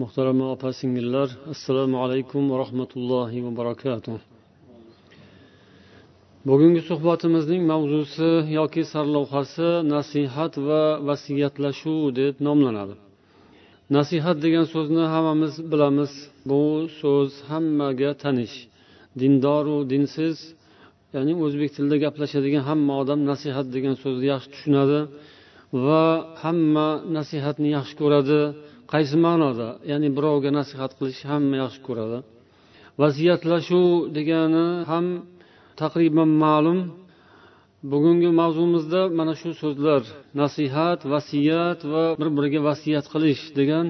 muhtarama opa singillar assalomu alaykum va rahmatullohi va barakatuh. Bugungi suhbatimizning mavzusi yoki sarlavhasi nasihat va vasiyatlashuv deb nomlanadi. Nasihat degan so'zni hammamiz bilamiz. Bu so'z hammaga tanish dindoru dinsiz ya'ni o'zbek tilida gaplashadigan hamma odam nasihat degan so'zni yaxshi tushunadi va hamma nasihatni yaxshi ko'radi. Qaysi ma'noda ya'ni birovga nasihat qilish hamma yaxshi ko'radi. Vasiyatlashuv degani ham taqriban ma'lum. Bugungi mavzumizda mana shu so'zlar nasihat vasiyat va bir biriga vasiyat qilish degan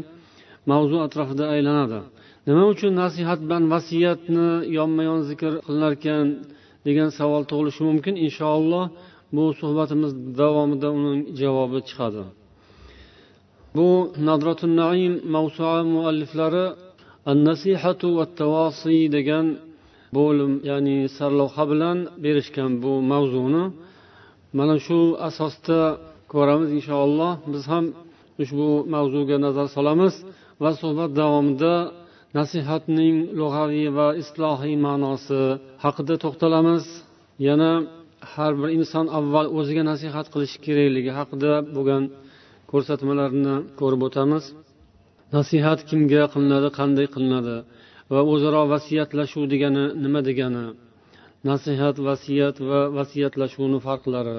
mavzu atrofida aylanadi. Nima uchun nasihat bilan vasiyatni yonma yon zikr qilinarkan degan savol tug'ilishi mumkin? Inshaalloh bu suhbatimiz davomida uning javobi chiqadi. Bu nadratun naim mavsua mualliflari an nasihatu va tavosiy degan bo'lim ya'ni sarlavha bilan berishgan bu mavzuni. Mana shu asosda ko'ramiz inshaalloh. Biz ham ushbu mavzuga nazar solamiz va suhbat davomida nasihatning lug'aviy va islohiy ma'nosi haqida to'xtalamiz. Yana har bir inson avval o'ziga nasihat qilishi kerakligi haqida bo'lgan ko'rsatmalarni ko'rib o'tamiz. Nasihat kimga qilinadi qanday qilinadi va o'zaro vasiyatlashuv degani nima degani? Nasihat vasiyat va vasiyatlashuvni farqlari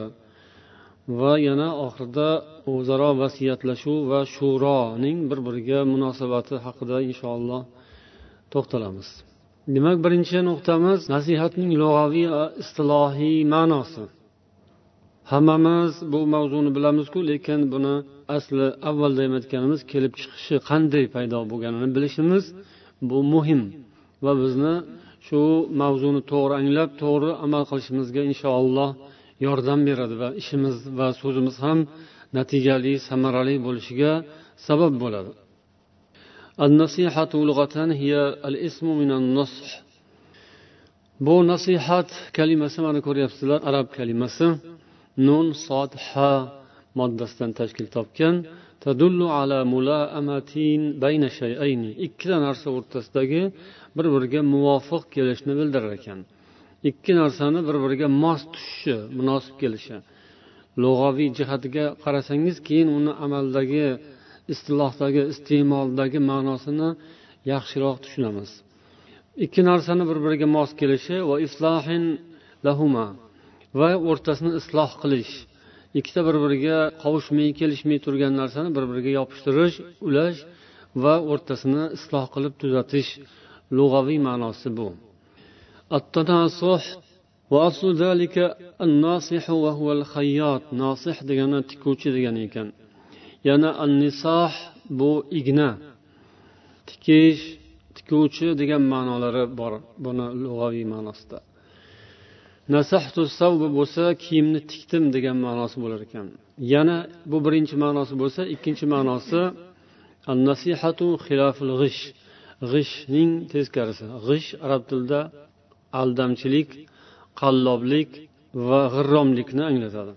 va yana oxirida o'zaro vasiyatlashuv va shuroning bir biriga munosabati haqida inshaalloh to'xtalamiz. Demak birinchi nuqtamiz nasihatning lug'aviy istilohiy ma'nosi. hammamiz bu mavzuni bilamizku lekin buni asli avvalda ham aytganimiz kelib chiqishi qanday paydo bo'lganini bilishimiz bu muhim va bizni shu mavzuni to'g'ri anglab to'g'ri amal qilishimizga inshaalloh yordam beradi va ishimiz va so'zimiz ham natijali samarali bo'lishiga sabab bo'ladi النصيحة لغة هي الاسم من النصح bu nasihat kalimasi mana ko'ryapsizlar arab kalimasi Nun sod ha moddasidan tashkil topgan. Tadullu ala mulaamatin bayna shay'ayni. Ikkita narsa o'rtasidagi bir biriga muvofiq kelishni bildirar ekan. Ikki narsani bir biriga mos tushishi munosib kelishi. Lug'aviy jihatiga qarasangiz keyin uni amaldagi istilohdagi iste'moldagi ma'nosini yaxshiroq tushunamiz. Ikki narsani bir biriga mos kelishi va islohin lahuma. va o'rtasini isloh qilish. Ikkita bir biriga qovushmay kelishmay turgan narsani bir biriga yopishtirish ulash va o'rtasini isloh qilib tuzatish lug'aviy ma'nosi bu. Nosih degani tikuvchi degani ekan. Yana annisoh bu igna. Tikish tikuvchi degan ma'nolari bor. Buni lug'aviy ma'nosida. Nasahtu savbi bo'lsa kiyimni tikdim degan ma'nosi bo'lar ekan. Yana bu birinchi ma'nosi bo'lsa ikkinchi ma'nosi nasihatu xilaful g'ish. G'ishning teskarisi g'ish arab tilida aldamchilik qalloblik va g'irromlikni anglatadi.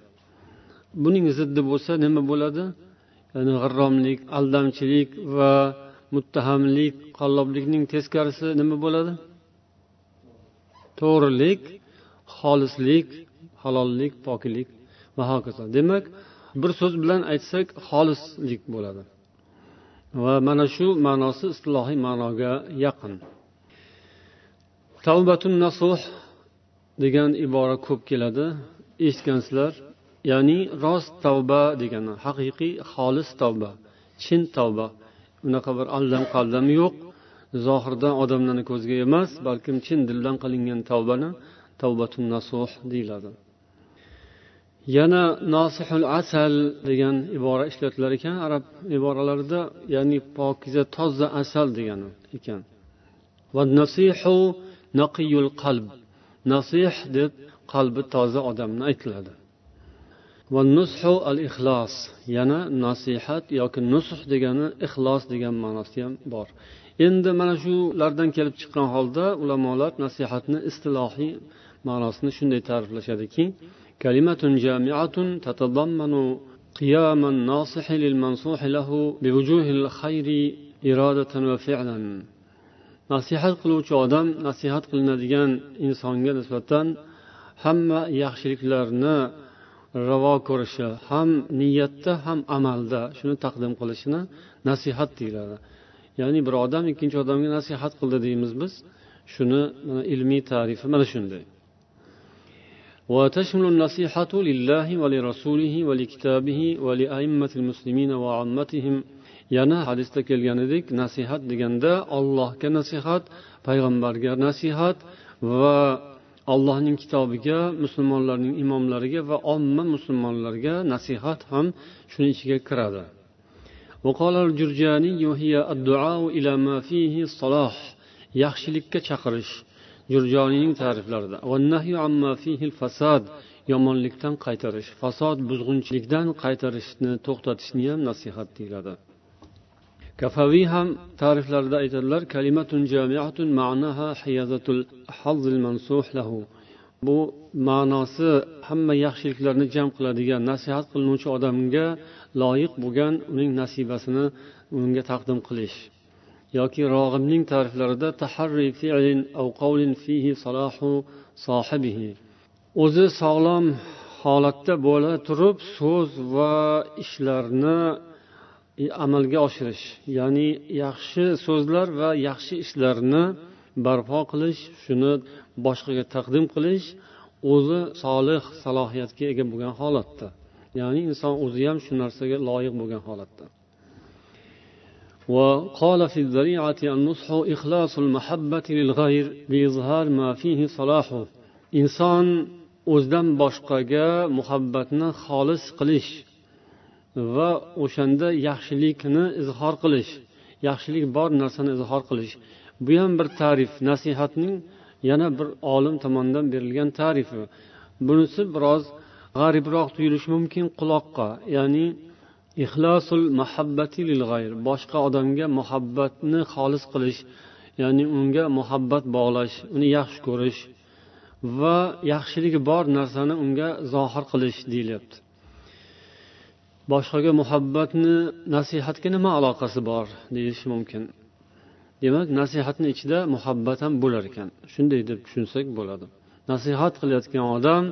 Buning ziddi bo'lsa nima bo'ladi? Ya'ni g'irromlik aldamchilik va muttahamlik qalloblikning teskarisi nima bo'ladi? To'g'rilik xolislik halollik poklik va hokazo. Demak bir so'z bilan aytsak xolislik bo'ladi. Va mana shu ma'nosi istilohiy ma'noga yaqin. Tavbatun nasuh degan ibora ko'p keladi. Eshitgansizlar ya'ni rost tavba degani haqiqiy xolis tavba chin tavba. Unaqa bir aldam qaldam yo'q zohirdan odamlarni ko'ziga emas balkim chin dildan qilingan tavbani tavbatun nasuh deyiladi. Yana nosihul asal degan ibora ishlatilar ekan. Arab iboralarida ya'ni pokiza toza asal degani ekan. Va nasihu naqiyul qalb. Nasih deb qalbi toza odamni aytiladi. Va nushu al ixlos yana nasihat yoki nusuh degani ixlos degan ma'nosi ham bor. Endi mana shulardan kelib chiqqan holda ulamolar nasihatni istilohiy ma'nosini shunday ta'riflashadiki kalimatun jamiatun tatadammanu قيام الناصح للمنصوح له بوجوه الخير إرادة وفعلا nasihat qiluvchi odam nasihat qilinadigan insonga nisbatan hamma yaxshiliklarni ravo ko'rishi ham niyatda ham amalda shuni taqdim qilishini nasihat deyiladi ya'ni bir odam ikkinchi odamga nasihat qildi deymiz biz shuni ilmiy tarifi mana shunday وتشمل النصيحة لله ولرسوله ولكتابه ولأئمة المسلمين وعامتهم yana hadisda kelganidek nasihat deganda ollohga nasihat payg'ambarga nasihat va allohning kitobiga musulmonlarning imomlariga va omma musulmonlarga nasihat ham shuni ichiga kiradi yaxshilikka chaqirish jurjoniyning ta'riflarida yomonlikdan qaytarish fasod buzg'unchilikdan qaytarishni to'xtatishni ham nasihat deyiladi. Kafaviy ham ta'riflarida aytadilar kalimatun jamiatun ma'naha hiyazatul hazzil mansuh lahu bu ma'nosi hamma yaxshiliklarni jam qiladigan nasihat qilinuvchi odamga loyiq bo'lgan uning nasibasini unga taqdim qilish. Yoki rog'ibning ta'riflarida taharri fi'lin aw qawlin fihi salahu sohibihi o'zi sog'lom holatda bo'la turib so'z va ishlarni amalga oshirish ya'ni yaxshi so'zlar va yaxshi ishlarni barpo qilish shuni boshqaga taqdim qilish o'zi solih salohiyatga ega bo'lgan holatda. Ya'ni inson o'zi ham shu narsaga loyiq bo'lgan holatda. وقال في الذريعة النصح إخلاص المحبة للغير بإظهار ما فيه صلاحه inson o'zidan boshqaga muhabbatni xolis qilish va o'shanda yaxshilikni izhor qilish yaxshilik bor narsani izhor qilish bu ham bir ta'rif nasihatning yana bir olim tomonidan berilgan tarifi bunisi biroz g'aribroq tuyulishi mumkin quloqqa ya'ni ixlosul muhabbati lil g'ayr. Boshqa odamga muhabbatni xolis qilish ya'ni unga muhabbat bog'lash uni yaxshi ko'rish va yaxshiligi bor narsani unga zohir qilish deyilyapti. Boshqaga muhabbatni nasihatga nima aloqasi bor deyish mumkin? Demak nasihatni ichida muhabbat ham bo'lar ekan. Shunday deb tushunsak bo'ladi. Nasihat qilayotgan odam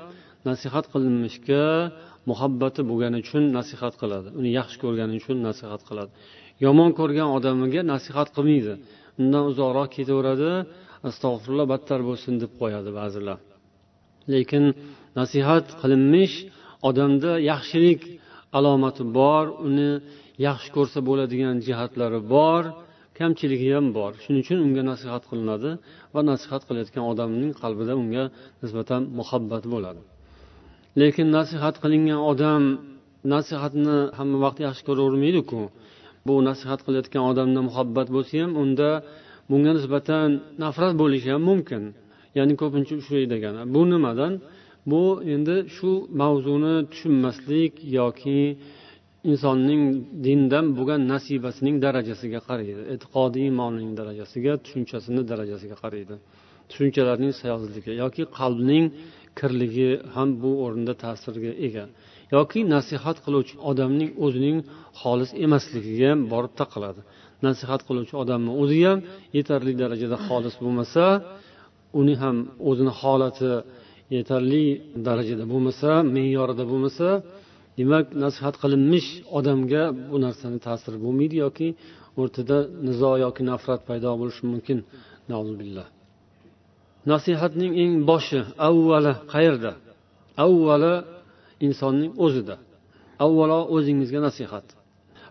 nasihat qilinishga muhabbati bo'lgani uchun nasihat qiladi. Uni yaxshi ko'rgani uchun nasihat qiladi. Yomon ko'rgan odamiga nasihat qilmaydi. Undan uzoqroq ketaveradi. Astag'firulloh battar bo'lsin deb qo'yadi ba'zilar. Lekin nasihat qilinmish odamda yaxshilik alomati bor uni yaxshi ko'rsa bo'ladigan jihatlari bor kamchiligi ham bor. Shuning uchun unga nasihat qilinadi va nasihat qilayotgan odamning qalbida unga nisbatan muhabbat bo'ladi. Lekin nasihat qilingan odam nasihatni hamma vaqt yaxshi ko'ravermaydiku. Bu nasihat qilayotgan odamda muhabbat bo'lsa ham unda bunga nisbatan nafrat bo'lishi ham mumkin. Ya'ni ko'pincha uchraydi degani. Bu nimadan? Bu endi shu mavzuni tushunmaslik yoki insonning dindan bo'lgan nasibasining darajasiga qaraydi. E'tiqodiy iymonning darajasiga tushunchasini darajasiga qaraydi. Tushunchalarning sayozligi yoki qalbning kirligi ham bu o'rinda ta'sirga ega. Yoki nasihat qiluvchi odamning o'zining xolis emasligiga ham borib taqaladi. Nasihat qiluvchi odamni o'zi ham yetarli darajada xolis bo'lmasa uni ham o'zini holati yetarli darajada bo'lmasa me'yorida bo'lmasa demak nasihat qilinmish odamga bu narsani ta'siri bo'lmaydi yoki o'rtada nizo yoki nafrat paydo bo'lishi mumkin. Nasihatning eng boshi avvali qayerda? Avvali insonning o'zida. Avvalo o'zingizga nasihat.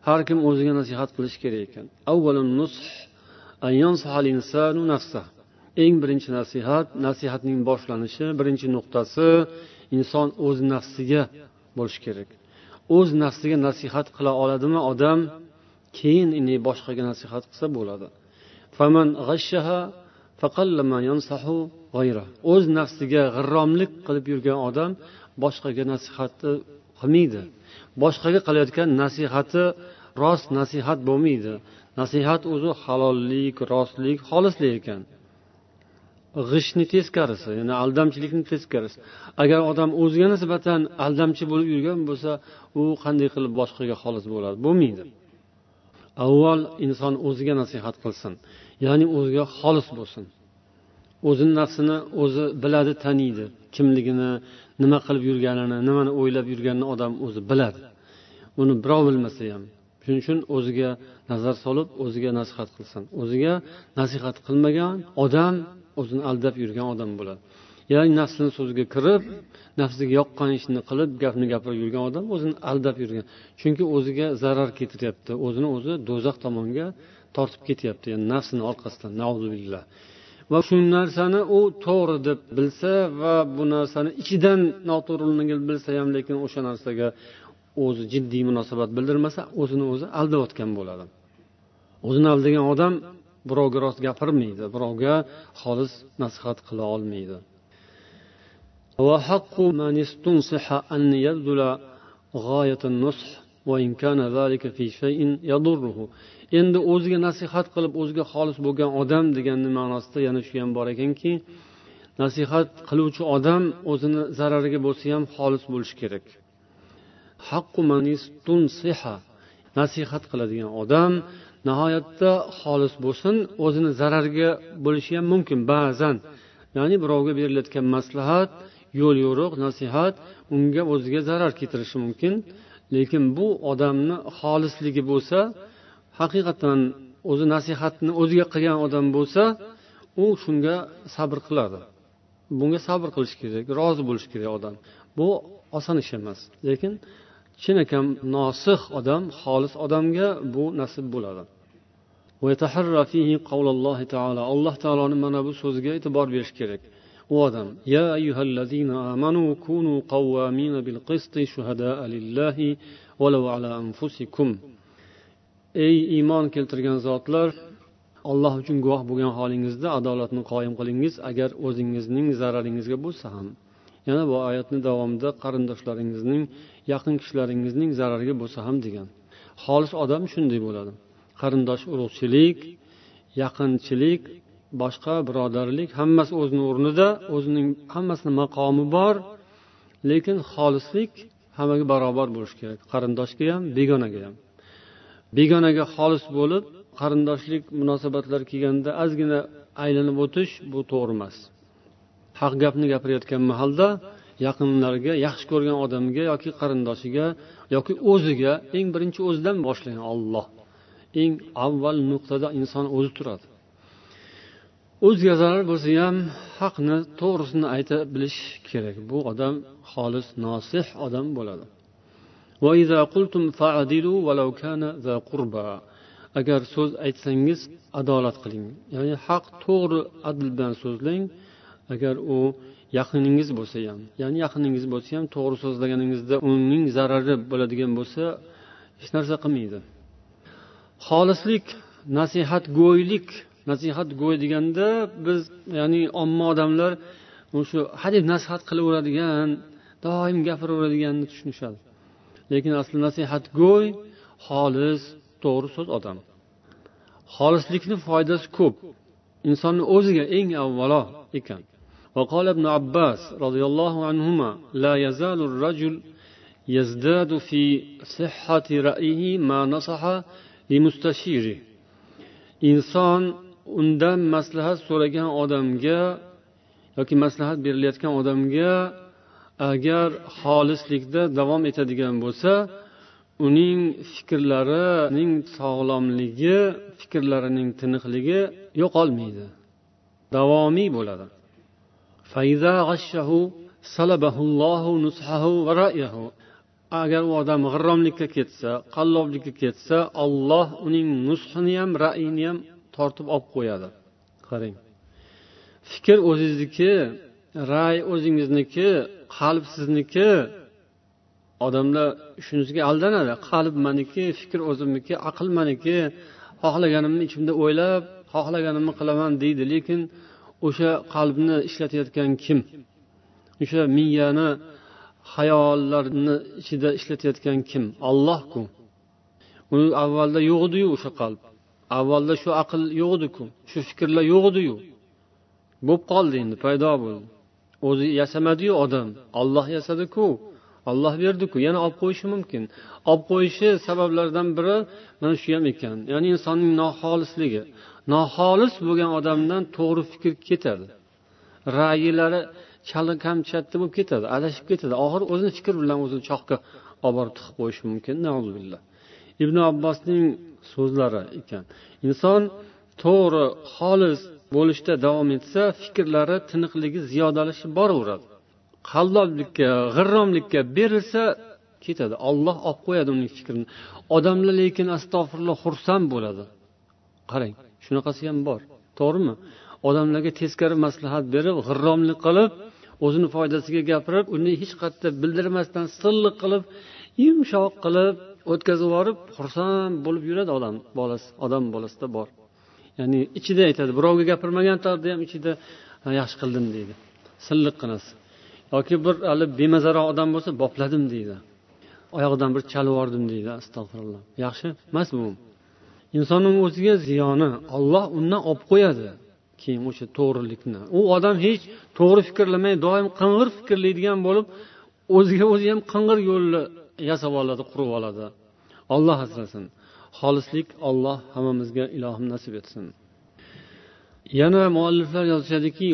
Har kim o'ziga nasihat qilishi kerak ekan. Eng birinchi nasihat nasihatning boshlanishi birinchi nuqtasi inson o'z nafsiga bo'lishi kerak. O'z nafsiga nasihat qila oladimi odam keyin boshqaga nasihat qilsa bo'ladi. O'z nafsiga g'irromlik qilib yurgan odam boshqaga nasihatni qilmaydi. Boshqaga qilayotgan nasihati rost nasihat bo'lmaydi. Nasihat o'zi halollik rostlik xolislik ekan. G'ishni teskarisi ya'ni aldamchilikni teskarisi. Agar odam o'ziga nisbatan aldamchi bo'lib yurgan bo'lsa u qanday qilib boshqaga xolis bo'ladi? Bo'lmaydi. Avval inson o'ziga nasihat qilsin. Ya'ni o'ziga xolis bo'lsin. O'zini nafsini o'zi biladi taniydi. Kimligini nima qilib yurganini nimani o'ylab yurganini odam o'zi biladi. Uni birov bilmasa ham. Shuning uchun o'ziga nazar solib o'ziga nasihat qilsin. O'ziga nasihat qilmagan odam o'zini aldab yurgan odam bo'ladi. Ya'ni nafsini so'ziga kirib nafsiga yoqqan ishni qilib gapni gapirib yurgan odam o'zini aldab yurgan. Chunki o'ziga zarar keltiryapti. O'zini o'zi do'zax tomonga tortib ketyapti. Ya'ni nafsini orqasidan va shu narsani u to'g'ri deb bilsa va bu narsani ichidan noto'g'riligini bilsa ham lekin o'sha narsaga o'zi jiddiy munosabat bildirmasa o'zini o'zi aldayotgan bo'ladi. O'zini aldagan odam birovga rost gapirmaydi birovga xolis nasihat qila olmaydi. وحق من استنصح أن يبذل غاية النصح وإن كان ذلك في شيء يضره. endi o'ziga nasihat qilib o'ziga xolis bo'lgan odam deganni ma'nosida yana shu ham bor ekanki nasihat qiluvchi odam o'zini zarariga bo'lsa ham xolis bo'lishi kerak nasihat qiladigan odam nihoyatda xolis bo'lsin o'zini zarariga bo'lishi ham mumkin ba'zan ya'ni birovga berilayotgan maslahat yo'l yo'riq nasihat unga o'ziga zarar keltirishi mumkin. Lekin bu odamni xolisligi bo'lsa haqiqatdan o'zi nasihatni o'ziga qilgan odam bo'lsa u shunga sabr qiladi. Bunga sabr qilish kerak rozi bo'lishi kerak odam. Bu oson ish emas. Lekin chinakam nosih odam xolis odamga bu nasib bo'ladi. Alloh taoloni mana bu so'ziga e'tibor berish kerak. U odam ya ayyuhallazina amanu kunu qawwamina bil qisti shuhada'a lillahi walau ala anfusikum. Ey iymon keltirgan zotlar alloh uchun guvoh bo'lgan holingizda adolatni qoyim qilingiz agar o'zingizning zararingizga bo'lsa ham. Yana bu oyatni davomida qarindoshlaringizning yaqin kishilaringizning zarariga bo'lsa ham degan. Xolis odam shunday bo'ladi. Qarindosh urug'chilik yaqinchilik boshqa birodarlik hammasi o'zini o'rnida o'zining hammasini maqomi bor lekin xolislik hammaga barobar bo'lishi kerak. Qarindoshga ham begonaga ham. Begonaga xolis bo'lib qarindoshlik munosabatlar kelganda ozgina aylanib o'tish bu to'g'ri emas. Haq gapni gapirayotgan mahalda yaqinlariga yaxshi ko'rgan odamga yoki qarindoshiga yoki o'ziga eng birinchi o'zidan boshlang olloh eng avval nuqtada inson o'zi turadi. O'zgalar bo'lsa ham haqni to'g'risini ayta bilish kerak. Bu odam xolis nosih odam bo'ladi. Agar so'z aytsangiz adolat qiling. Ya'ni haq to'g'ri adl bilan so'zlang agar u yaqiningiz bo'lsa ham ya'ni yaqiningiz bo'lsa ham to'g'ri so'zlaganingizda uning zarari bo'ladigan bo'lsa hech narsa qilmaydi. Xolislik nasihatgo'ylik nasihatgo'y deganda biz ya'ni omma odamlar shu hadeb nasihat qilaveradigan doim gapiraveradiganni tushunishadi lekin asli nasihatgo'y xolis to'g'ri so'z odam xolislikni foydasi ko'p insonni o'ziga eng avvalo ekan وقال ابن عباس رضي الله عنهما لا يزال الرجل يزداد في صحة رأيه ما نصح لمستشيره inson undan maslahat so'ragan odamga yoki maslahat berilayotgan odamga agar xolislikda davom etadigan bo'lsa uning fikrlarining sog'lomligi fikrlarining tiniqligi yo'qolmaydi. Davomiy bo'ladi. Agar u odam g'irromlikka ketsa qalloblikka ketsa olloh uning nushini ham ra'yini ham tortib olib qo'yadi. Qarang. Fikr o'zingizniki ra'y o'zingizniki qalb sizniki odamlar shunisiga aldanadi. Qalb maniki fikr o'zimniki aql maniki. Xohlaganimni ichimda o'ylab xohlaganimni qilaman deydi lekin o'sha qalbni ishlatayotgan kim? O'sha miyani hayollarni ichida ishlatayotgan kim? Ollohku u avvalda yo'q ediyu o'sha qalb. Avvalda shu aql yo'q ediku shu fikrlar yo'q ediyu bo'lib qoldi endi paydo bo'ldi. O'zi yasamadiyu odam. Olloh yasadiku olloh berdiku yana olib qo'yishi mumkin. Olib qo'yishi sabablaridan biri mana shu ham ekan. Ya'ni insonning noxolisligi. Noxolis bo'lgan odamdan to'g'ri fikr ketadi. Ra'yilari chala kamchatda bo'lib ketadi adashib ketadi. Oxiri o'zini fikr bilan o'zini chohga olib borib tiqib qo'yishi mumkin ibn abbosning so'zlari ekan. Inson to'g'ri xolis bo'lishda davom etsa fikrlari tiniqligi ziyodalashib boraveradi. Qalloblikka g'irromlikka berilsa ketadi. Olloh olib qo'yadi uning fikrini. Odamlar lekin astag'firulloh xursand bo'ladi. Qarang shunaqasi ham bor. To'g'rimi? Odamlarga teskari maslahat berib g'irromlik qilib o'zini foydasiga gapirib uni hech qayerda bildirmasdan silliq qilib yumshoq qilib o'tkazib yuborib xursand bo'lib yuradi odam bolasi odam bolasida bor. Ya'ni ichida aytadi birovga gapirmagan taqdirda ham ichida yaxshi qildim deydi. Silliqqinasi yoki bir hali bemazaroq odam bo'lsa bopladim deydi. Oyog'idan bir chalib yubordim deydi astag'firulloh. Yaxshi emas bu. Insonni o'ziga ziyoni olloh undan olib qo'yadi. Keyin o'sha to'g'rilikni. U odam hech to'g'ri fikrlamay doim qing'ir fikrlaydigan bo'lib o'ziga o'zi ham qing'ir yo'lni yasab oladi qurib oladi. Olloh asrasin. Xolislik olloh hammamizga ilohim nasib etsin. Yana mualliflar yozishadiki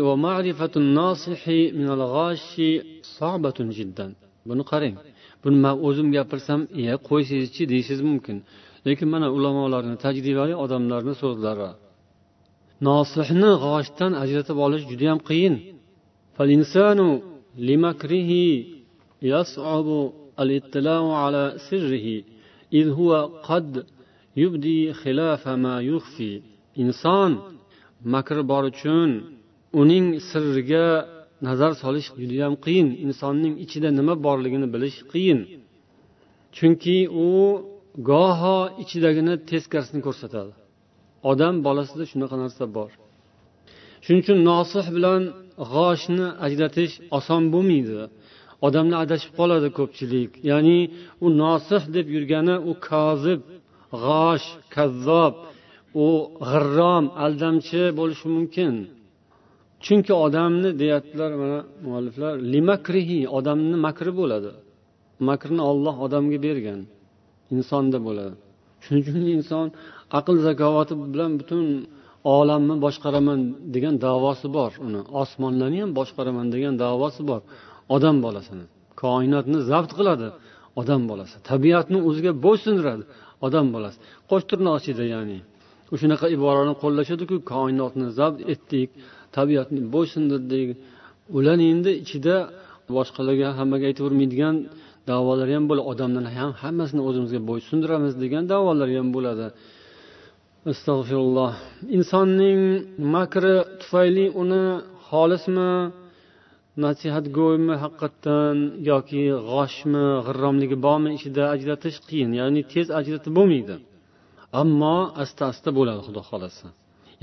buni qarang. Buni man o'zim gapirsam iya qo'ysangizchi deyishingiz mumkin. Lekin mana ulamolarni tajribali odamlarni so'zlari. Nosihni g'oshdan ajratib olish juda yam qiyin الاطلاع على سره إذ هو قد يبدي خلاف ما يخفي inson makri bor uchun uning sirriga nazar solish judayam qiyin insonning ichida nima borligini bilish qiyin chunki u goho ichidagini teskarisini ko'rsatadi odam bolasida shunaqa narsa bor shuning uchun nosih bilan g'oshni ajratish oson bo'lmaydi Odamlar adashib qoladi ko'pchilik. Ya'ni u nosih deb yurgani u kozib g'osh kazzob u g'irrom aldamchi bo'lishi mumkin. Chunki odamni deyaptilar mana mualliflar limakrihi odamni makri bo'ladi. Makrni olloh odamga bergan insonda bo'ladi. Shuning uchun inson aql zakovati bilan butun olamni boshqaraman degan davosi bor uni. Osmonlarni ham boshqaraman degan davosi bor. Odam bolasini koinotni zabt qiladi odam bolasi. Tabiatni o'ziga bo'ysundiradi odam bolasi. Qo'sh ichida ya'ni. Shunaqa iborani qo'llashadiku koinotni zabt etdik tabiatni bo'ysundirdik. Ularni endi ichida boshqalarga hammaga aytavermaydigan davolar ham bo'ladi. Odamlarni ham hammasini o'zimizga bo'ysundiramiz degan davolar ham bo'ladi. Astag'firulloh. Insonning makri tufayli uni xolismi nasihatgo'ymi haqiqatdan yoki g'oshmi g'irromligi bormi ichida ajratish qiyin ya'ni tez ajratib bo'lmaydi. Ammo asta asta bo'ladi xudo xohlasa.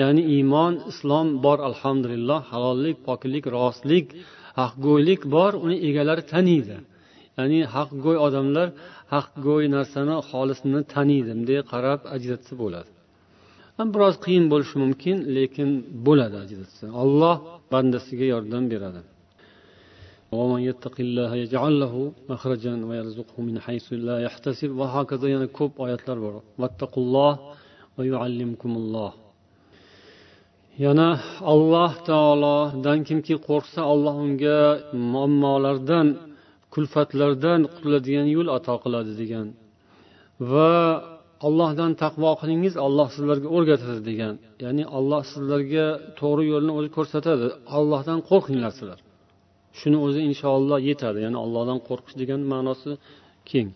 Ya'ni iymon islom bor alhamdulillah halollik poklik rostlik haqgo'ylik bor uni egalari taniydi. Ya'ni haqgo'y odamlar haqgo'y narsani xolisini taniydi bunday qarab ajratsa bo'ladi. Biroz qiyin bo'lishi mumkin lekin bo'ladi ajratsa. Olloh bandasiga yordam beradi. ومن يتق الله يجعل له مخرجا ويرزقه من حيث لا يحتسب وهكذا yana ko'p oyatlar bor vattaqulloh va yuallimkumulloh yana alloh taolodan kimki qo'rqsa alloh unga muammolardan kulfatlardan qutuladigan yo'l ato qiladi degan va ollohdan taqvo qilingiz olloh sizlarga o'rgatadi degan ya'ni olloh sizlarga to'g'ri yo'lni o'zi ko'rsatadi ollohdan qo'rqinglar sizlar Shuni o'zi inshaalloh yetadi. Ya'ni allohdan qo'rqish degan ma'nosi keng.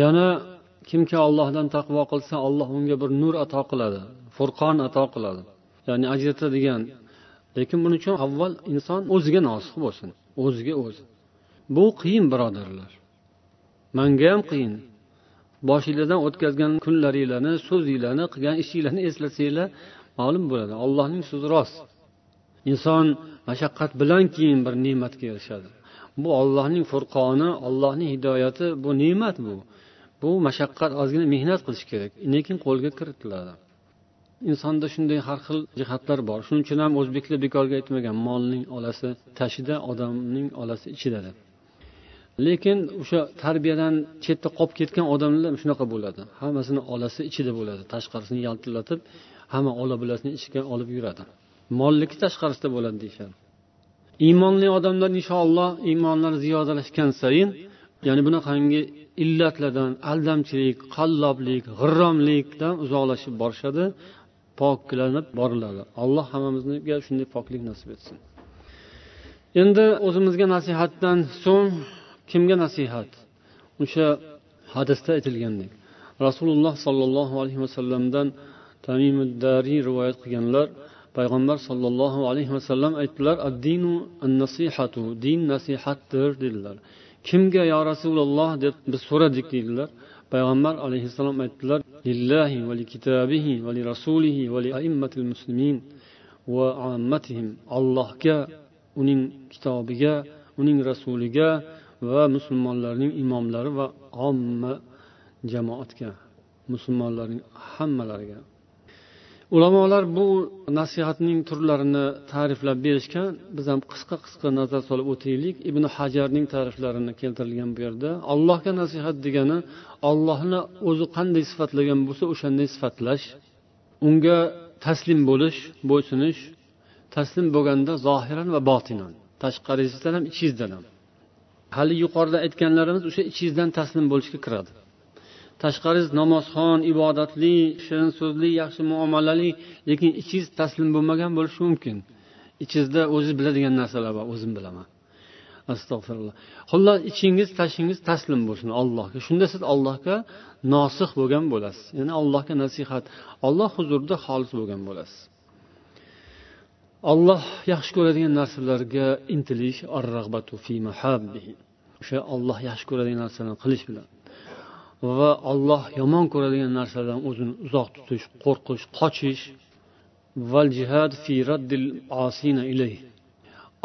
Yana kimki allohdan taqvo qilsa alloh unga bir nur ato qiladi furqon ato qiladi. Ya'ni ajratadigan lekin buning uchun avval inson o'ziga nosih bo'lsin o'ziga o'zi. Bu qiyin birodarlar. Manga ham qiyin. Boshinglardan o'tkazgan kunlaringlarni so'zinglarni qilgan ishinglarni eslasanglar ma'lum bo'ladi. Allohning so'zi rost. Inson mashaqqat bilan keyin bir ne'matga erishadi. Bu ollohning furqoni ollohning hidoyati bu ne'mat bu. Bu mashaqqat ozgina mehnat qilish kerak. Lekin qo'lga kiritiladi. Insonda shunday har xil jihatlar bor. Shuning uchun ham o'zbeklar bekorga aytmagan molning olasi tashida odamning olasi ichida. Deb lekin o'sha tarbiyadan chetda qolib ketgan odamlar shunaqa bo'ladi. Hammasini olasi ichida bo'ladi. Tashqarisini yaltillatib hamma ola bulasini ichiga olib yuradi. Molliki tashqarisida bo'ladi deyishadi. Iymonli odamlar inshaalloh iymonlari ziyodalashgan sayin ya'ni bunaqangi illatlardan aldamchilik qalloblik g'irromlikdan uzoqlashib borishadi poklanib boriladi. Alloh hammamizga shunday poklik nasib etsin. Endi o'zimizga nasihatdan so'ng kimga nasihat? O'sha hadisda aytilgandek. Rasululloh sollallohu alayhi vasallamdan tamimuddariy rivoyat qilganlar payg'ambar sollallohu alayhi vasallam aytdilar addinu nasihatu din nasihatdir dedilar. Kimga yo rasululloh? deb biz so'radik deydilar payg'ambar alayhissalom aytdilar lillahi va li kitabihi va li rasulihi va li aimmatil muslimin va ammatihim. Allohga uning kitobiga uning rasuliga va musulmonlarning imomlari va omma jamoatga musulmonlarning hammalariga. Ulamolar bu nasihatning turlarini ta'riflab berishgan biz ham qisqa qisqa nazar solib o'taylik. Ibn hajarning ta'riflarini keltirilgan bu yerda. Allohga nasihat degani ollohni o'zi qanday sifatlagan bo'lsa o'shanday sifatlash unga taslim bo'lish bo'ysunish taslim bo'lganda zohiran va botinan. Tashqarisidan ham ichingizdan ham. Hali yuqorida aytganlarimiz o'sha ichingizdan taslim bo'lishga kiradi. Tashqaringiz namozxon ibodatli shirin so'zli yaxshi muomalali lekin ichingiz taslim bo'lmagan bo'lishi mumkin. Ichingizda o'ziz biladigan narsalar bor o'zim bilaman. Astag'firulloh. Xullas ichingiz tashingiz taslim bo'lsin allohga. Shunda siz allohga nosih bo'lgan bo'lasiz. Ya'ni allohga nasihat. Olloh huzurida xolis bo'lgan bo'lasiz. Olloh yaxshi ko'radigan narsalarga intilish o'sha olloh yaxshi ko'radigan narsalarni qilish bilan. Va olloh yomon ko'radigan narsalardan o'zini uzoq tutish qo'rqish qochish. Val jihad fi raddil osina ilayh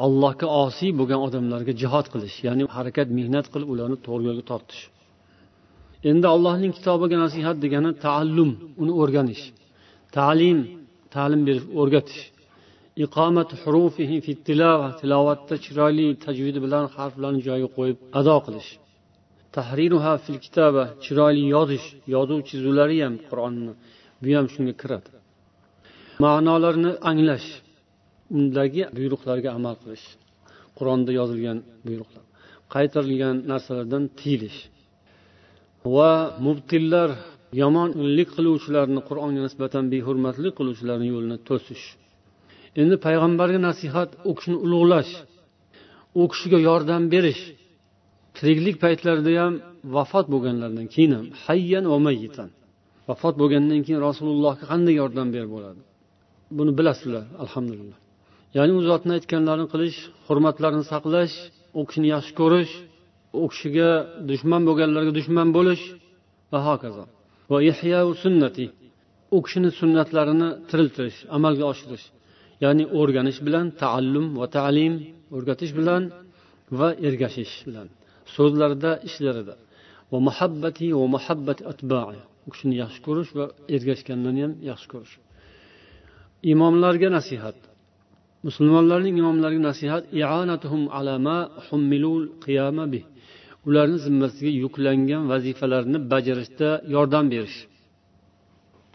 allohga osiy bo'lgan odamlarga jihod qilish ya'ni harakat mehnat qilib ularni to'g'ri yo'lga tortish. Endi allohning kitobiga nasihat degani taallum uni o'rganish. Ta'lim ta'lim berib o'rgatish. Iqomat hurufihi fi tilovat tilovatda chiroyli tajvidi bilan harflarni joyiga qo'yib ado qilish. Tahriruha fil kitaba chiroyli yozish yozuv chizuvlari ham qur'onni bu ham shunga kiradi. Ma'nolarini anglash undagi buyruqlarga amal qilish qur'onda yozilgan buyruqlar qaytarilgan narsalardan tiyilish. Va mubtillar yomonlik qiluvchilarni qur'onga nisbatan behurmatlik qiluvchilarni yo'lini to'sish. Endi payg'ambarga nasihat u kishini ulug'lash u kishiga yordam berish tiriklik paytlarida ham vafot bo'lganlaridan keyin ham hayyan va mayyitan. Vafot bo'lgandan keyin rasulullohga qanday yordam berib bo'ladi? Buni bilasizlar alhamdulillah. Ya'ni u zotni aytganlarini qilish hurmatlarini saqlash u kishini yaxshi ko'rish u kishiga dushman bo'lganlarga dushman bo'lish va hokazo. Va sunnati u kishini sunnatlarini tiriltirish amalga oshirish. Ya'ni o'rganish bilan taallum va ta'lim o'rgatish bilan va ergashish bilan. So'zlarida ishlarida. Va muhabbati va muhabbat atbai. U kishini yaxshi ko'rish va ergashganlarni ham yaxshi ko'rish. Imomlarga nasihat. Musulmonlarning imomlariga nasihat ularni zimmasiga yuklangan vazifalarni bajarishda yordam berish.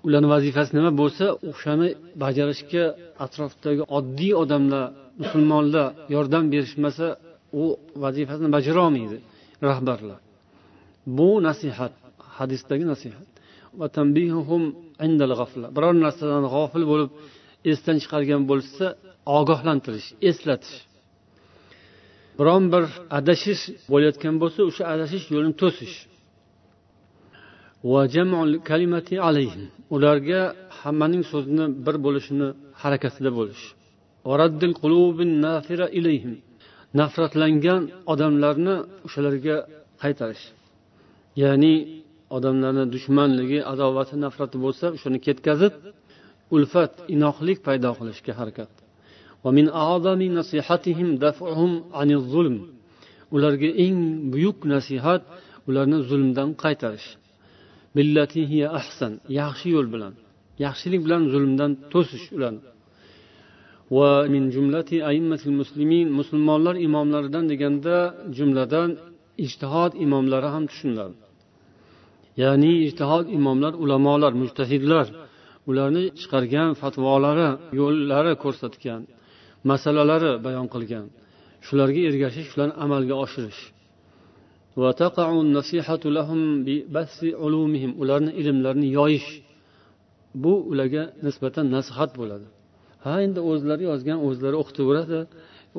Ularni vazifasi nima bo'lsa o'shani bajarishga atrofdagi oddiy odamlar musulmonlar yordam berishmasa u vazifasini bajarolmaydi rahbarlar. Bu nasihat hadisdagi nasihat. Biror narsadan g'ofil bo'lib esdan chiqargan bo'lsa ogohlantirish eslatish. Biron bir adashish bo'layotgan bo'lsa o'sha adashish yo'lini to'sish. Ularga hammaning so'zini bir bo'lishini harakatida bo'lish. Nafratlangan odamlarni o'shalarga qaytarish. Ya'ni odamlarni dushmanligi adovati nafrati bo'lsa o'shani ketkazib ulfat inoqlik paydo qilishga harakat. Ularga eng buyuk nasihat ularni zulmdan qaytarish. Yaxshi yo'l bilan yaxshilik bilan zulmdan to'sish ularni. Va min jumlati muslimin musulmonlar imomlaridan deganda jumladan ijtihod imomlari ham tushuniladi. Ya'ni ijtihod imomlar ulamolar mujtahidlar ularni chiqargan fatvolari yo'llari ko'rsatgan masalalari bayon qilgan. Shularga ergashish shularni amalga oshirish. Ularni ilmlarini yoyish. Bu ularga nisbatan nasihat bo'ladi. Ha endi o'zlari yozgan o'zlari o'qitaveradi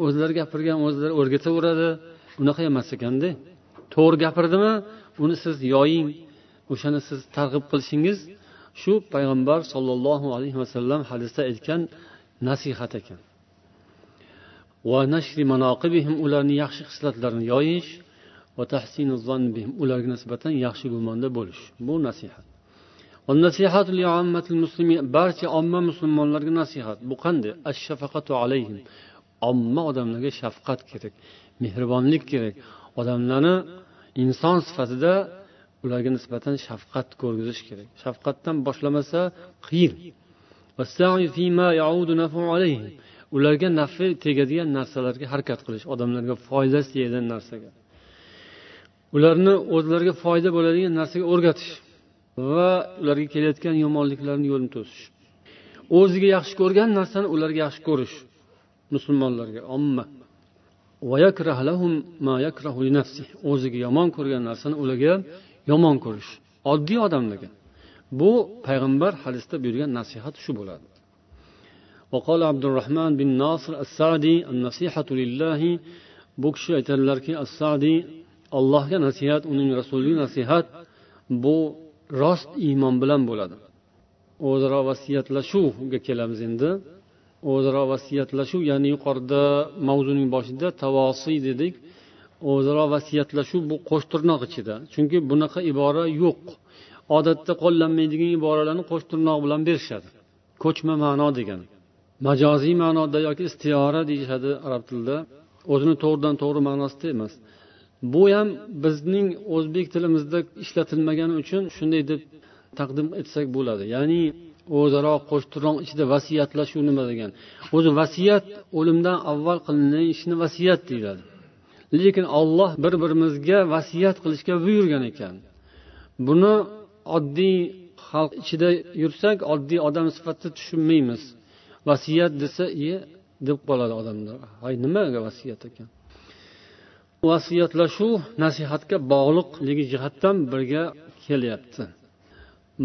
o'zlari gapirgan o'zlari o'rgataveradi. Unaqa emas ekanda. To'g'ri gapirdimi uni siz yoying. O'shani siz targ'ib qilishingiz shu payg'ambar sollallohu alayhi vasallam hadisda aytgan nasihat ekan. Ularni yaxshi xislatlarini yoyish ularga nisbatan yaxshi gumonda bo'lish. Bu nasihat. Barcha omma musulmonlarga nasihat. Bu qanday? Omma odamlarga shafqat kerak mehribonlik kerak. Odamlarni inson sifatida ularga nisbatan shafqat ko'rgizish kerak. Shafqatdan boshlamasa qiyin. Ularga nafi tegadigan narsalarga harakat qilish odamlarga foydasi tegadigan narsaga. Ularni o'zlariga foyda bo'ladigan narsaga o'rgatish. va ularga kelayotgan yomonliklarni yo'lini to'sish o'ziga yaxshi ko'rgan narsani ularga yaxshi ko'rish musulmonlarga omma o'ziga yomon ko'rgan narsani ularga yomon ko'rish oddiy odamlarga bu payg'ambar hadisda buyurgan nasihat shu bo'ladi وقال عبد الرحمن بن ناصر السعدي النصيحة لله bu kishi aytadilarki assadiy allohga nasihat uning rasuliga nasihat bu rost iymon bilan bo'ladi. O'zaro vasiyatlashuvga kelamiz endi. O'zaro vasiyatlashuv ya'ni yuqorida mavzuning boshida tavosiy dedik. O'zaro vasiyatlashuv bu qo'shtirnoq ichida. Chunki bunaqa ibora yo'q. Odatda qo'llanmaydigan iboralarni qo'shtirnoq bilan berishadi. Ko'chma ma'no degani majoziy ma'noda yoki istiyora deyishadi arab tilida. O'zini to'g'ridan to'g'ri ma'nosida emas. Bu ham bizning o'zbek tilimizda ishlatilmagani uchun shunday deb taqdim etsak bo'ladi. Ya'ni o'zaro qo'shtiroq ichida vasiyatlashuv nima degan. O'zi vasiyat o'limdan avval qilingan ishni vasiyat deyiladi. Lekin olloh bir birimizga vasiyat qilishga buyurgan ekan. Buni oddiy xalq ichida yursak oddiy odam sifatida tushunmaymiz. Vasiyat desa iye deb qoladi odamlar. Hay nimaga vasiyat ekan? vasiyatlashuv nasihatga bog'liqligi jihatdan birga kelyapti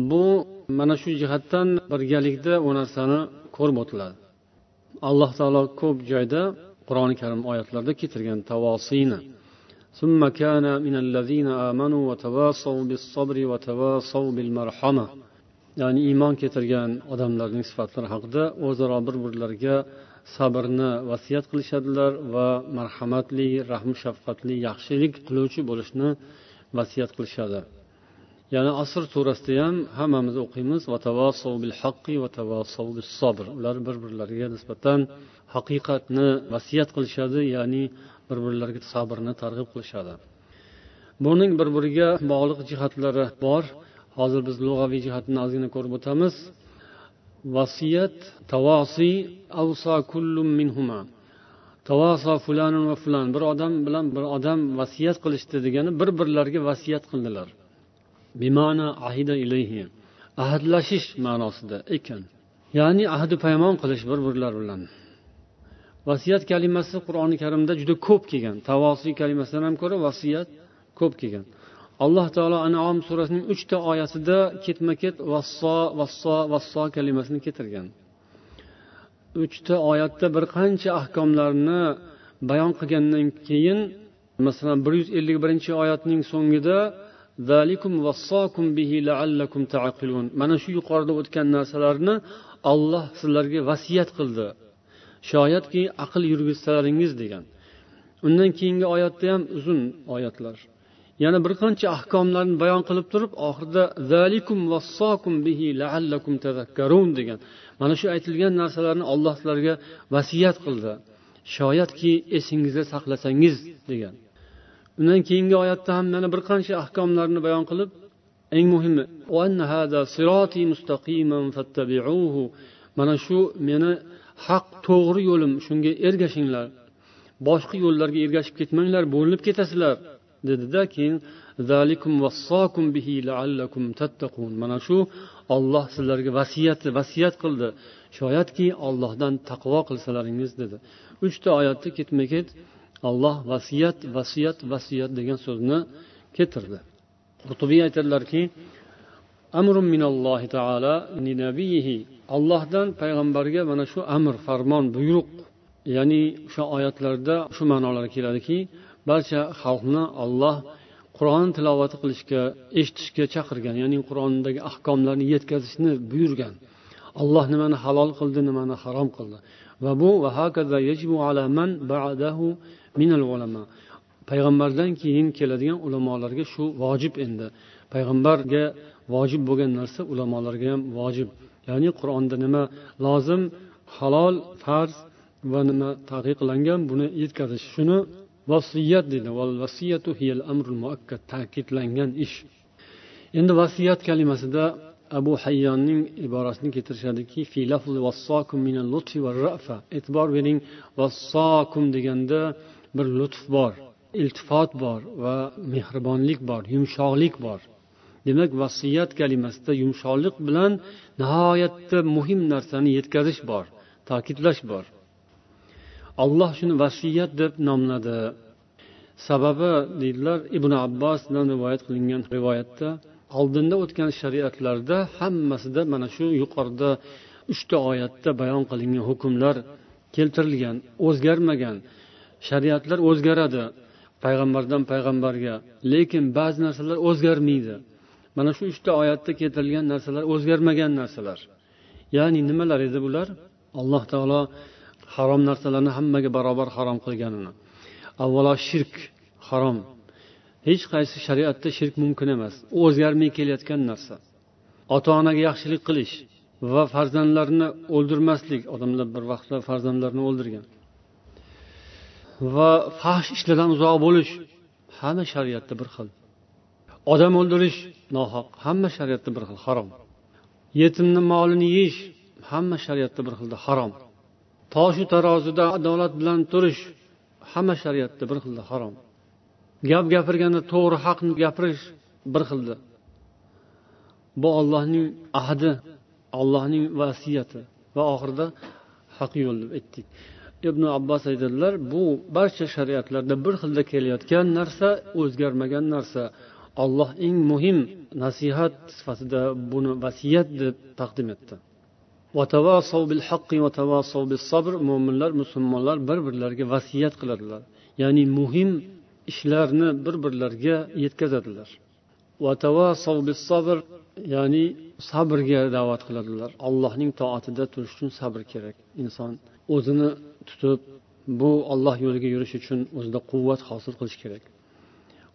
bu mana shu jihatdan birgalikda u narsani ko'rib o'tiladi alloh taolo ko'p joyda qur'oni karim oyatlarida keltirgan tavosiyni ثم كان من الذين آمنوا وتواصوا بالصبر وتواصوا بالمرحمة ya'ni iymon keltirgan odamlarning sifatlari haqida o'zaro bir birlariga sabrni vasiyat qilishadilar va marhamatli rahm shafqatli yaxshilik qiluvchi bo'lishni vasiyat qilishadi. Ya'ni asr surasida ham hammamiz o'qiymiz ular bir birlariga nisbatan haqiqatni vasiyat qilishadi ya'ni bir birlariga sabrni targ'ib qilishadi. Buning bir biriga bog'liq jihatlari bor. Hozir biz lug'aviy jihatini ozgina ko'rib o'tamiz. Vasiyat tavosiy avso kullum minhuma. Tavoso fulanun va fulan. Bir odam bilan bir odam vasiyat qilishdi degani bir birlariga vasiyat qildilar. Bimana ahida ilayhi. Ahdlashish ma'nosida ekan. Ya'ni ahdi paymon qilish bir birlari bilan. Vasiyat kalimasi qur'oni karimda juda ko'p kelgan. Tavosiy kalimasidan ham ko'ra vasiyat ko'p kelgan. Alloh taolo anom surasining uchta oyatida ketma ket vasso vasso vasso kalimasini keltirgan. Uchta oyatda bir qancha ahkomlarni bayon qilgandan keyin masalan bir yuz ellik birinchi oyatning so'ngida mana shu yuqorida o'tgan narsalarni olloh sizlarga vasiyat qildi. Shoyatki aql yurgizsalaringiz degan. Undan keyingi oyatda ham uzun oyatlar. Yana bir qancha ahkomlarni bayon qilib turib oxirida zalikum vassokum bihi laallakum tazakkarun degan mana shu aytilgan narsalarni olloh sizlarga vasiyat qildi. Shoyatki esingizda saqlasangiz degan. Undan keyingi oyatda ham yana bir qancha ahkomlarni bayon qilib eng muhimi mana shu meni haq to'g'ri yo'lim shunga ergashinglar boshqa yo'llarga ergashib ketmanglar bo'linib ketasizlar. Dedida keyin mana shu olloh sizlarga vasiyati vasiyat qildi. Shoyatki ollohdan taqvo qilsalaringiz dedi. Uchta oyatda ketma ket olloh vasiyat vasiyat vasiyat degan so'zni keltirdi. Qurtubiy aytadilarki ollohdan payg'ambarga mana shu amr farmon buyruq ya'ni o'sha oyatlarda shu ma'nolar keladiki barcha xalqni olloh qur'on tilovati qilishga eshitishga chaqirgan ya'ni qur'ondagi ahkomlarni yetkazishni buyurgan. Alloh nimani halol qildi nimani harom qildi. Va bu payg'ambardan keyin keladigan ulamolarga shu vojib endi. Payg'ambarga vojib bo'lgan narsa ulamolarga ham vojib. Ya'ni qur'onda nima lozim halol farz va nima taqiqlangan buni yetkazish. Shuni vasiyat dedi. Vasiyatu amrul muakkad ta'kidlangan ish. Endi vasiyat kalimasida abu hayyonning iborasini keltirishadiki e'tibor bering vassokum deganda bir lutf bor iltifot bor va mehribonlik bor yumshoqlik bor. Demak vasiyat kalimasida yumshoqlik bilan nihoyatda muhim narsani yetkazish bor ta'kidlash bor. Alloh shuni vasiyat deb nomladi. Sababi deydilar ibn abbosdan rivoyat qilingan rivoyatda oldinda o'tgan shariatlarda hammasida mana shu yuqorida uchta oyatda bayon qilingan hukmlar keltirilgan o'zgarmagan. Shariatlar o'zgaradi payg'ambardan payg'ambarga lekin ba'zi narsalar o'zgarmaydi. Mana shu uchta oyatda keltirilgan narsalar o'zgarmagan narsalar. Ya'ni nimalar edi bular? Alloh taolo harom narsalarni hammaga barobar harom qilganini. Avvalo shirk harom. Hech qaysi shariatda shirk mumkin emas. U o'zgarmay kelayotgan narsa. Ota onaga yaxshilik qilish va farzandlarni o'ldirmaslik odamlar bir vaqtda farzandlarini o'ldirgan. Va fahsh ishlardan uzoq bo'lish hamma shariatda bir xil. Odam o'ldirish nohaq hamma shariatda bir xil harom. Yetimni molini yeyish hamma shariatda bir xilda harom. Toshu tarozida adolat bilan turish hamma shariatda bir xilda harom. Gap gapirganda to'g'ri haqni gapirish bir xilda. Bu ollohning ahdi allohning vasiyati va oxirida haq yo'l deb aytdik. Ibn abbos aytadilar bu barcha shariatlarda bir xilda kelayotgan narsa o'zgarmagan narsa. Olloh eng muhim nasihat sifatida buni vasiyat deb taqdim etdi. mo'minlar musulmonlar bir birlariga vasiyat qiladilar ya'ni muhim ishlarni bir birlariga yetkazadilar ya'ni sabrga da'vat qiladilar allohning toatida turish uchun sabr kerak inson o'zini tutib bu olloh yo'liga yurish uchun o'zida quvvat hosil qilish kerak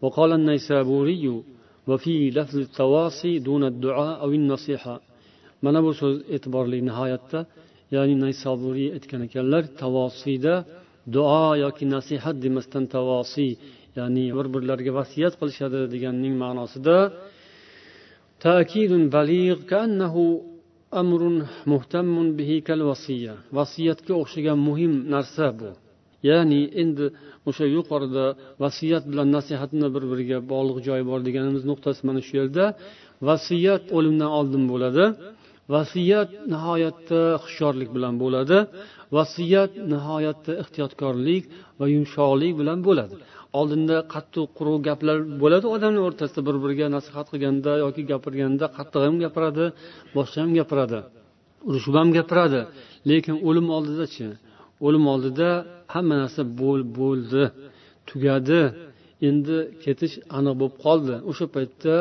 وقال النيسابوري وفي لفظ التواصي دون الدعاء أو النصيحة mana bu so'z e'tiborli nihoyatda ya'ni naysaburiy aytgan ekanlar tavosiyda duo yoki nasihat demasdan tavosiy ya'ni bir birlariga vasiyat qilishadi deganning ma'nosida vasiyatga o'xshagan muhim narsa bu. Ya'ni endi o'sha yuqorida vasiyat bilan nasihatni bir biriga bog'liq joyi bor deganimiz nuqtasi mana shu yerda vasiyat o'limdan oldin bo'ladi. Vasiyat nihoyatda hushyorlik bilan bo'ladi. Vasiyat nihoyatda ehtiyotkorlik va yumshoqlik bilan bo'ladi. Oldinda qattiq quruq gaplar bo'ladi. Odamlar o'rtasida bir biriga nasihat qilganda yoki gapirganda qattiq ham gapiradi boshqa ham gapiradi urushib ham gapiradi. Lekin o'lim oldidachi o'lim oldida hamma narsa bo'ldi tugadi. Endi ketish aniq bo'lib qoldi. O'sha paytda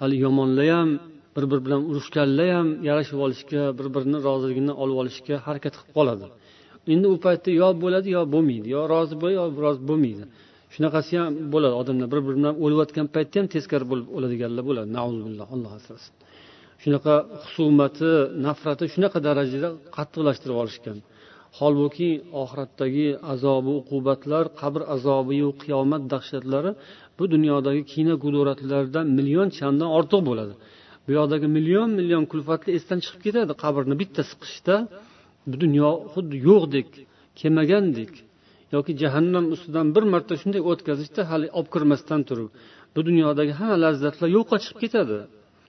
hali yomonlar ham bir biri bilan urushganlar ham yarashib olishga bir birini roziligini olib olishga harakat qilib qoladi. Endi u paytda yo bo'ladi yo bo'lmaydi. Yo rozi bo'ladi yo rozi bo'lmaydi. Shunaqasi ham bo'ladi. Odamlar bir biri bilan o'layotgan paytda ham teskari bo'lib o'ladiganlar bo'ladi. Alloh asrasin. Shunaqa husumati nafrati shunaqa darajada qattiqlashtirib olishgan. Holbuki oxiratdagi azobi uqubatlar qabr azobiyu qiyomat dahshatlari bu dunyodagi kino gudoratlardan million chandon ortiq bo'ladi. Bu yoqdagi million million kulfatlar esdan chiqib ketadi. Qabrni bitta siqishda bu dunyo xuddi yo'qdek kelmagandek yoki jahannam ustidan bir marta shunday o'tkazishda hali olib kirmasdan turib bu dunyodagi hamma lazzatlar yo'qqa chiqib ketadi.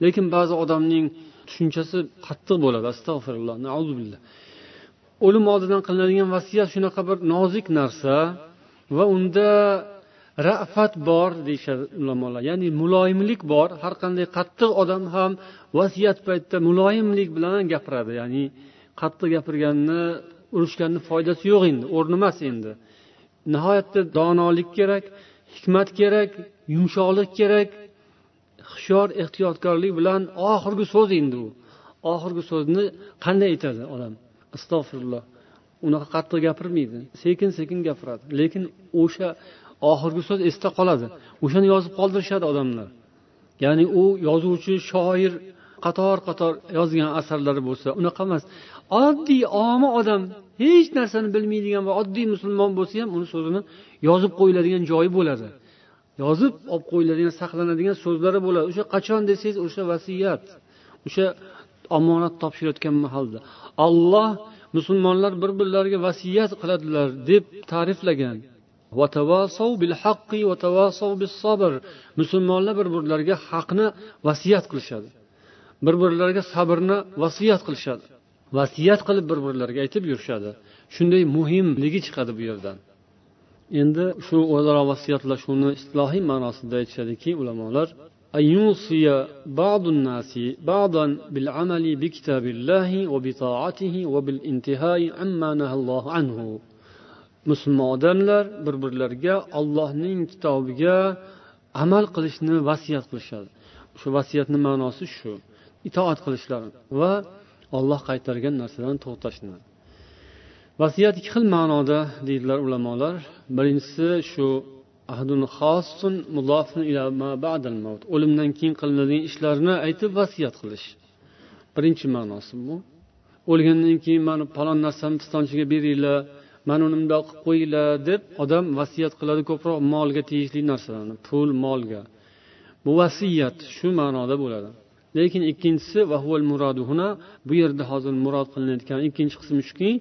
Lekin ba'zi odamning tushunchasi qattiq bo'ladi. Astag'firulloh o'lim oldidan qilinadigan vasiyat shunaqa bir nozik narsa va unda rafat bor deyishadi ulamolar. Ya'ni muloyimlik bor. Har qanday qattiq odam ham vasiyat paytida muloyimlik bilan gapiradi. Ya'ni qattiq gapirganni urushganni foydasi yo'q endi o'rni emas endi. Nihoyatda donolik kerak hikmat kerak yumshoqlik kerak hushyor ehtiyotkorlik bilan oxirgi so'z endi u. Oxirgi so'zni qanday aytadi odam? Astag'firulloh unaqa qattiq gapirmaydi. Sekin sekin gapiradi. Lekin o'sha oxirgi so'z esda qoladi. O'shani yozib qoldirishadi odamlar. Ya'ni u yozuvchi shoir qator qator yozgan asarlari bo'lsa unaqa emas. Oddiy omi odam hech narsani bilmaydigan va oddiy musulmon bo'lsa ham uni so'zini yozib qo'yiladigan joyi bo'ladi. Yozib olib qo'yiladigan saqlanadigan so'zlari bo'ladi. O'sha qachon desangiz o'sha vasiyat o'sha omonat topshirayotgan mahalda. Olloh musulmonlar bir birlariga vasiyat qiladilar deb ta'riflagan. musulmonlar bir birlariga haqni vasiyat qilishadi bir birlariga sabrni vasiyat qilishadi vasiyat qilib bir birlariga aytib yurishadi shunday muhimligi chiqadi bu yerdan endi shu o'zaro vasiyatlashuvni istilohiy ma'nosida aytishadiki ulamolar أن يوصي بعض الناس بعضا بالعمل بكتاب الله وبطاعته وبالانتهاء عما نهى الله عنه musulmon odamlar bir birlariga ollohning kitobiga amal qilishni vasiyat qilishadi. Shu vasiyatni ma'nosi shu. Itoat qilishlari va olloh qaytargan narsadan to'xtashni. Vasiyat ikki xil ma'noda deydilar ulamolar. Birinchisi shu o'limdan keyin qilinadigan ishlarni aytib vasiyat qilish. Birinchi ma'nosi bu. O'lgandan keyin mana palon narsani pistonchiga beringlar. Mana uni bundoq qilib qo'yinglar deb odam vasiyat qiladi ko'proq molga tegishli narsalarni pul molga. Bu vasiyat shu ma'noda bo'ladi. Lekin ikkinchisi bu yerda hozir murod qilinayotgan ikkinchi qismi shuki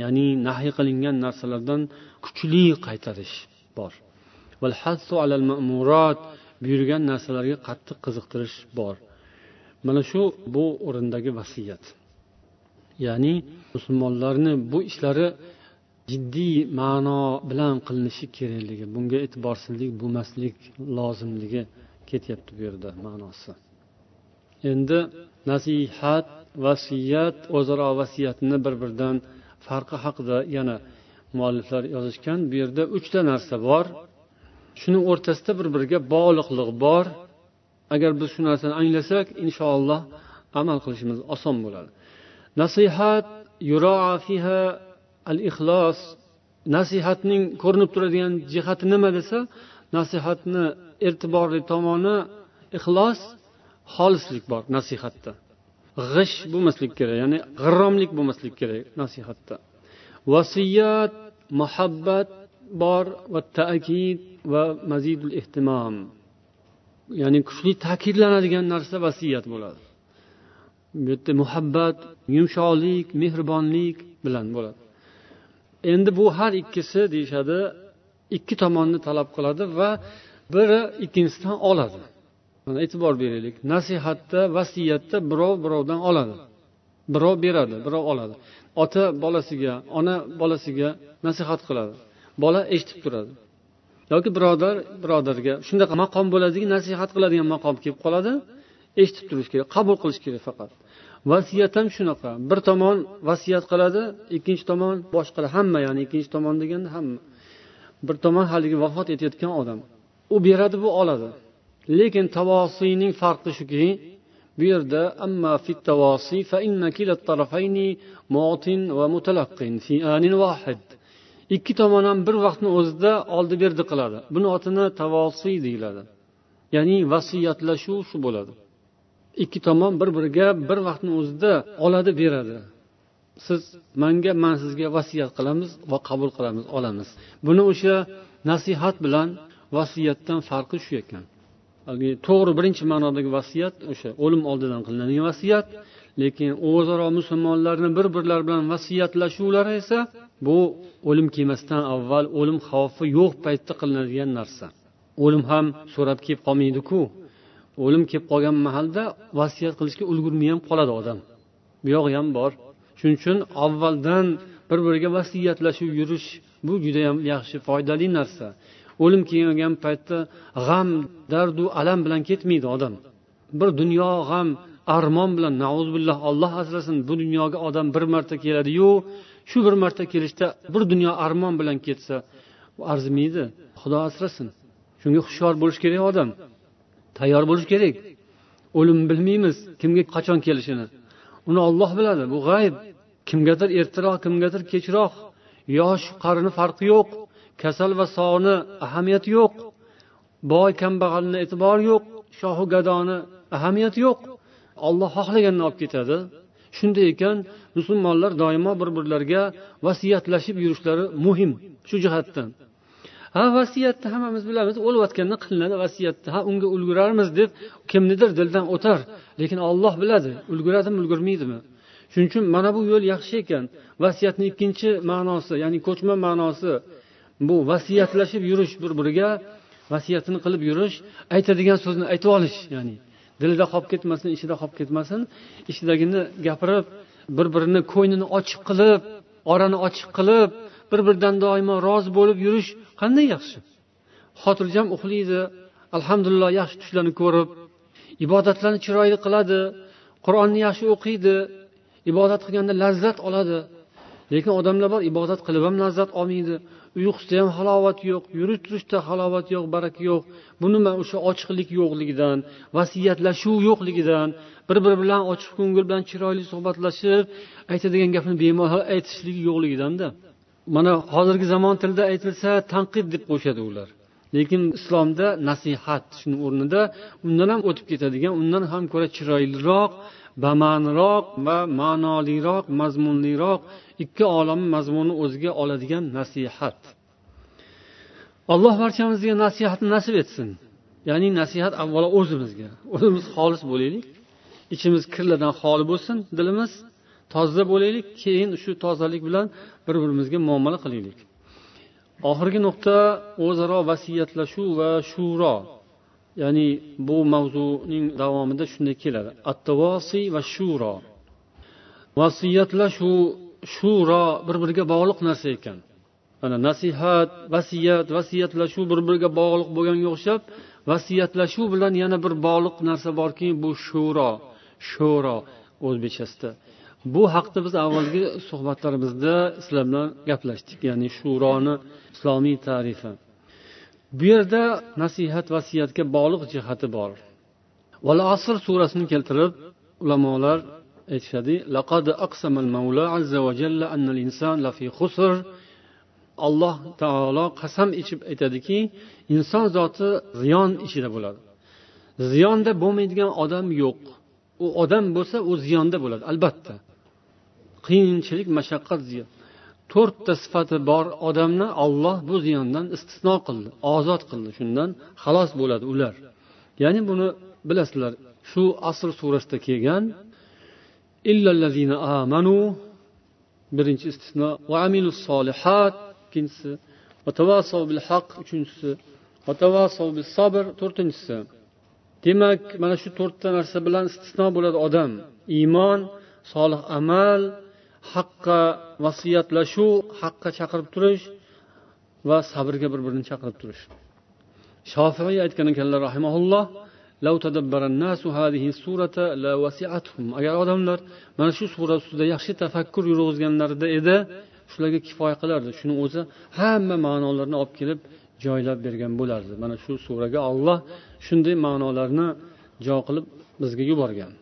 ya'ni nahiy qilingan narsalardan kuchli qaytarish bor. Buyurgan narsalarga qattiq qiziqtirish bor. Mana shu bu o'rindagi vasiyat. Ya'ni musulmonlarni bu ishlari jiddiy ma'no bilan qilinishi kerakligi bunga e'tiborsizlik bo'lmaslik lozimligi ketyapti bu yerda ma'nosi. Endi nasihat vasiyat o'zaro vasiyatni bir biridan farqi haqida yana mualliflar yozishgan. Bu yerda uchta narsa bor. Shuni o'rtasida bir biriga bog'liqlik bor. Agar biz shu narsani anglasak inshaalloh amal qilishimiz oson bo'ladi. Nasihat fiha al ixlos nasihatning ko'rinib turadigan jihati nima desa nasihatni e'tiborli tomoni ixlos xolislik bor nasihatda. G'ish bo'lmaslik kerak ya'ni g'irromlik bo'lmaslik kerak nasihatda. Vasiyat muhabbat bor va ta'kid va mazidul ehtimom ya'ni kuchli ta'kidlanadigan narsa vasiyat bo'ladi. Bu yerda muhabbat yumshoqlik mehribonlik bilan bo'ladi. Endi bu har ikkisi deyishadi ikki tomonni talab qiladi va biri ikkinchisidan oladi. Mana e'tibor beraylik. Nasihatda vasiyatda birov birovdan oladi. Birov beradi birov oladi. Ota bolasiga ona bolasiga nasihat qiladi. Bola eshitib turadi. Yoki birodar birodarga shunaqa maqom bo'ladiki nasihat qiladigan maqom kelib qoladi. Eshitib turish kerak qabul qilish kerak faqat. Vasiyat ham shunaqa. Bir tomon vasiyat qiladi ikkinchi tomon boshqa hamma ya'ni ikkinchi tomon deganda hamma. Bir tomon haligi vafot etayotgan odam. U beradi bu oladi. Lekin tavosiyning farqi shuki bu yerda amma fit tavosi fa inna va mutalaqqin fi anin wahid ikki tomon ham bir vaqtni o'zida oldi berdi qiladi. Buni otini tavosiy deyiladi. Ya'ni vasiyatlashuv shu bo'ladi. Ikki tomon bir biriga bir vaqtni o'zida oladi beradi siz manga man sizga vasiyat qilamiz va qabul qilamiz olamiz. Buni o'sha nasihat bilan vasiyatdan farqi shu ekan to'g'ri birinchi ma'nodagi vasiyat o'sha o'lim oldidan qilinadigan vasiyat lekin o'zaro musulmonlarni bir birlari bilan vasiyatlashuvlari esa bu o'lim kelmasdan avval o'lim xavfi yo'q paytda qilinadigan narsa. O'lim ham so'rab kelib qolmaydiku. O'lim kelib qolgan mahalda vasiyat qilishga ulgurmay ham qoladi odam. Bu yog'i ham bor. Shuning uchun avvaldan bir biriga vasiyatlashib yurish bu judayam yaxshi foydali narsa. O'lim kelgan paytda g'am dardu alam bilan ketmaydi odam. Bir dunyo g'am armon bilan billah olloh asrasin bu dunyoga odam bir marta keladiyu shu bir marta kelishda bir dunyo armon bilan ketsa arzimaydi xudo asrasin. Shunga hushyor bo'lish kerak odam. Tayyor bo'lish kerak. O'lim bilmaymiz kimga qachon kelishini. Uni olloh biladi bu g'ayb. Kimgadir ertaroq kimgadir kechroq. Yosh qarini farqi yo'q. Kasal va sog'ni ahamiyati yo'q. Boy kambag'alni e'tibori yo'q. Shohu gadoni ahamiyati yo'q. Olloh xohlaganini olib ketadi. Shunday ekan musulmonlar doimo bir birlariga vasiyatlashib yurishlari muhim shu jihatdan. Ha vasiyatni hammamiz bilamiz. O'layotganda qilinadi vasiyatni. Ha unga ulgurarmiz deb kimnidir dildan o'tar. Lekin olloh biladi ulguradimi ulgurmaydimi? Shuning uchun mana bu yo'l yaxshi ekan. Vasiyatni ikkinchi ma'nosi ya'ni ko'chma ma'nosi bu vasiyatlashib yurish bir biriga vasiyatini qilib yurish aytadigan so'zni aytib olish ya'ni dilida qolib ketmasin ichida qolib ketmasin ichidagini gapirib bir birini ko'nglini ochiq qilib orani ochiq qilib bir biridan doimo rozi bo'lib yurish qanday yaxshi? Xotirjam uxlaydi alhamdulillah yaxshi tushlarni ko'rib ibodatlarni chiroyli qiladi qur'onni yaxshi o'qiydi ibodat qilganda lazzat oladi. Lekin odamlar bor ibodat qilib ham lazzat olmaydi. Uyqusida ham halovat yo'q yurish turishda halovat yo'q baraka yo'q. Bu nima o'sha ochiqlik yo'qligidan vasiyatlashuv yo'qligidan bir biri bilan ochiq ko'ngil bilan chiroyli suhbatlashib aytadigan gapini bemalol aytishligi yo'qligidanda. Mana hozirgi zamon tilida aytilsa tanqid deb qo'yishadi ular. Lekin islomda nasihat shuni o'rnida undan ham o'tib ketadigan undan ham ko'ra chiroyliroq bama'niroq va ma'noliroq mazmunliroq ikki olam mazmunni o'ziga oladigan nasihat. Alloh barchamizga nasihatni nasib etsin. Ya'ni nasihat avvalo o'zimizga. O'zimiz xolis bo'laylik. Ichimiz kirlardan xoli bo'lsin dilimiz toza bo'laylik keyin shu tozalik bilan bir birimizga muomala qilaylik. Oxirgi nuqta o'zaro vasiyatlashuv va shuro. Ya'ni bu mavzuning davomida shunday keladi. Attavosiy va shuro. Vasiyatlashuv shuro bir biriga bog'liq narsa ekan. Mana nasihat vasiyat vasiyatlashuv bir biriga bog'liq bo'lganga o'xshab vasiyatlashuv bilan yana bir bog'liq narsa borki bu shuro sho'ro o'zbekchasida bu haqda biz avvalgi suhbatlarimizda sizlar bilan gaplashdik ya'ni shuroni islomiy tarifi. Bu yerda nasihat vasiyatga bog'liq jihati bor. Val asr surasini keltirib ulamolar aytishadi alloh taolo qasam ichib aytadiki inson zoti ziyon ichida bo'ladi. Ziyonda bo'lmaydigan odam yo'q. U odam bo'lsa u ziyonda bo'ladi albatta. Qiyinchilik mashaqqat ziyon. To'rtta sifati bor odamni olloh bu ziyondan istisno qildi ozod qildi. Shundan xalos bo'ladi ular. Ya'ni buni bilasizlar shu asr surasida kelgan amanu birinchi istisno va amilus solihat ikkinchisi bil haq uchinchisi bil sabr to'rtinchisi. Demak mana shu to'rtta narsa bilan istisno bo'ladi odam. Iymon solih amal haqqa vasiyatlashuv haqqa chaqirib turish va sabrga bir birini chaqirib turish. Shofiy aytgan ekanlar rahimaulloh agar odamlar mana shu sura ustida yaxshi tafakkur yurg'izganlarida edi shularga kifoya qilardi. Shuni o'zi hamma ma'nolarni olib kelib joylab bergan bo'lardi. Mana shu suraga olloh shunday ma'nolarni jo qilib bizga yuborgan.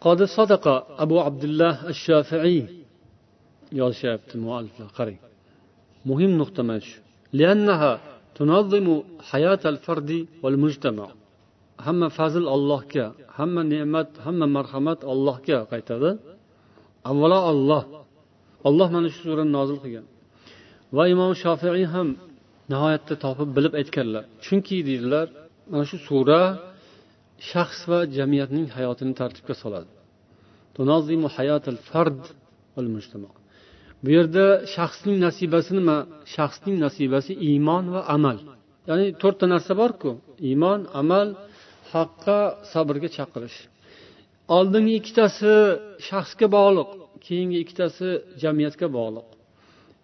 قد صدق أبو عبد الله الشافعي yozishyapti mualliflar qarang muhim nuqta mana shu تنظم حياة الفرد والمجتمع hamma fazl allohga hamma ne'mat hamma marhamat allohga qaytadi avvalo olloh olloh mana shu surani nozil qilgan va imom shofiiy ham nihoyatda topib bilib aytganlar chunki deydilar mana shu sura shaxs va jamiyatning hayotini tartibga soladi. Bu yerda shaxsning nasibasi nima? Shaxsning nasibasi iymon va amal. Ya'ni to'rtta narsa borku. Iymon amal haqqa sabrga chaqirish. Oldingi ikkitasi shaxsga bog'liq keyingi ikkitasi jamiyatga bog'liq.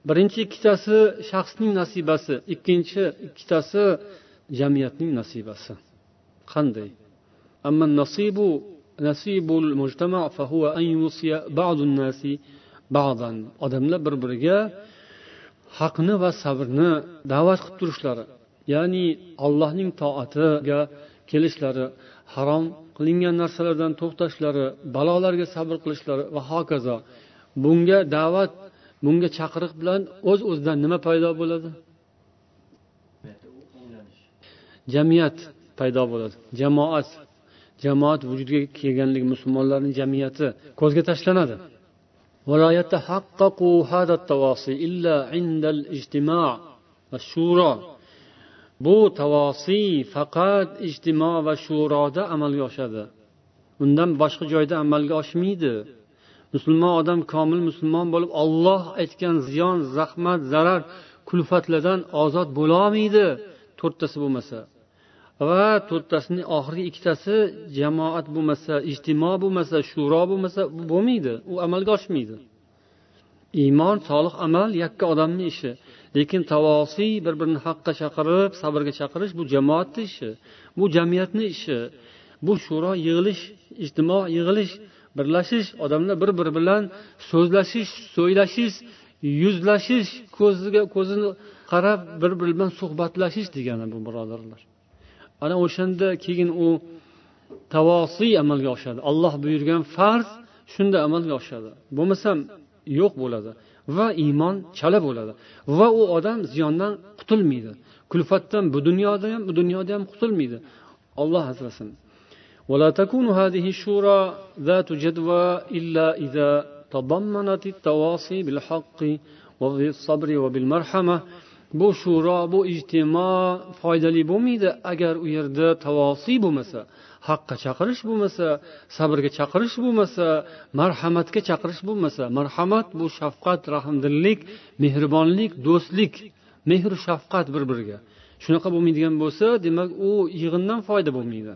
Birinchi ikkitasi shaxsning nasibasi ikkinchi ikkitasi jamiyatning nasibasi. Qanday? أما النصيب نصيب المجتمع فهو أن يوصي بعض الناس بعضا odamlar bir biriga haqni va sabrni da'vat qilib turishlari ya'ni allohning toatiga kelishlari harom qilingan narsalardan to'xtashlari balolarga sabr qilishlari va hokazo bunga da'vat bunga chaqiriq bilan o'z uz o'zidan nima paydo bo'ladi jamiyat paydo bo'ladi jamoat jamoat vujudga kelganligi musulmonlarning jamiyati ko'zga tashlanadi. Bu tavosiy faqat ijtimo va shuroda amalga oshadi. Undan boshqa joyda amalga oshmaydi. Musulmon odam komil musulmon bo'lib olloh aytgan ziyon zahmat zarar kulfatlardan ozod bo'lolmaydi to'rttasi bo'lmasa. Va to'rttasini oxirgi ikkitasi jamoat bo'lmasa ijtimo bo'lmasa shuro bo'lmasa bo'lmaydi. U amalga oshmaydi. Iymon solih amal yakka odamni ishi. Lekin tavosiy bir birini haqqa chaqirib sabrga chaqirish bu jamoatni ishi bu jamiyatni ishi bu shuro yig'ilish ijtimo yig'ilish birlashish odamlar bir biri bilan so'zlashish so'ylashish yuzlashish ko'ziga ko'zini qarab bir biri bilan suhbatlashish degani bu birodarlar. ana o'shanda keyin u tavosiy amalga oshadi olloh buyurgan farz shunda amalga oshadi bo'lmasam yo'q bo'ladi va iymon chala bo'ladi va u odam ziyondan qutulmaydi kulfatdan bu dunyoda ham bu dunyoda ham qutulmaydi olloh asrasin ولا تكون هذه الشورى ذات جدوى إلا إذا تضمنت التواصي بالحق وبالصبر وبالمرحمة bu shuro bu ijtimo foydali bo'lmaydi. Agar u yerda tavosiy bo'lmasa haqqa chaqirish bo'lmasa sabrga chaqirish bo'lmasa marhamatga chaqirish bo'lmasa marhamat bu shafqat rahmdillik mehribonlik do'stlik mehr shafqat bir biriga shunaqa bo'lmaydigan bo'lsa demak u yig'indan foyda bo'lmaydi.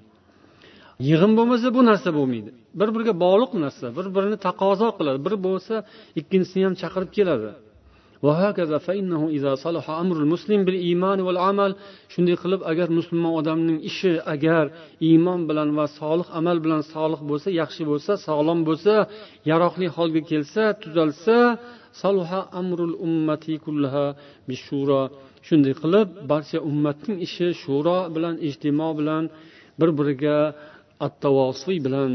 Yig'in bo'lmasa bu narsa bo'lmaydi. Bir biriga bog'liq narsa bir birini taqozo qiladi. Bir bo'lsa ikkinchisini ham chaqirib keladi. Shunday qilib agar musulmon odamning ishi agar iymon bilan va solih amal bilan solih bo'lsa yaxshi bo'lsa sog'lom bo'lsa yaroqli holga kelsa tuzalsa saluha amrul ummati kullaha bishura shunday qilib barcha ummatning ishi shuro bilan ijtimo bilan bir biriga attavosiy bilan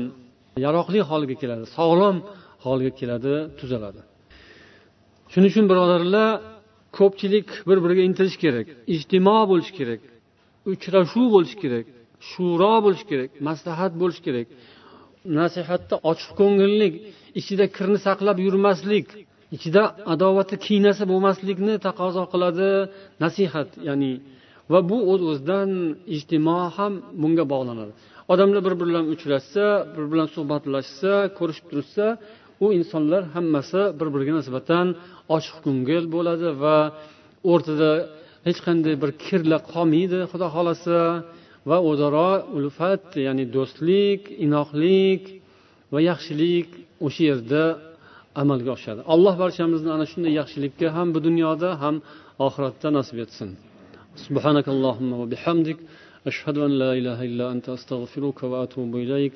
yaroqli holga keladi sog'lom holga keladi tuzaladi shuning uchun birodarlar ko'pchilik bir biriga intilish kerak ijtimo bo'lishi kerak uchrashuv bo'lishi kerak shuro bo'lishi kerak maslahat bo'lishi kerak. Nasihatda ochiq ko'ngillik ichida kirni saqlab yurmaslik ichida adovati kiynasi bo'lmaslikni taqozo qiladi nasihat ya'ni. Va bu o'z uz o'zidan ijtimo ham bunga bog'lanadi. Odamlar bir biri bilan uchrashsa bir biri bilan suhbatlashsa ko'rishib turishsa u insonlar hammasi bir biriga nisbatan ochiq ko'ngil bo'ladi va o'rtada hech qanday bir kirlar qolmaydi xudo xohlasa va o'zaro ulfat ya'ni do'stlik inoqlik va yaxshilik o'sha yerda amalga oshadi alloh barchamizni ana shunday yaxshilikka ham bu dunyoda ham oxiratda nasib etsin سبحانك اللهم وبحمدك أشهد أن لا إله إلا أنت أستغفرك وأتوب إليك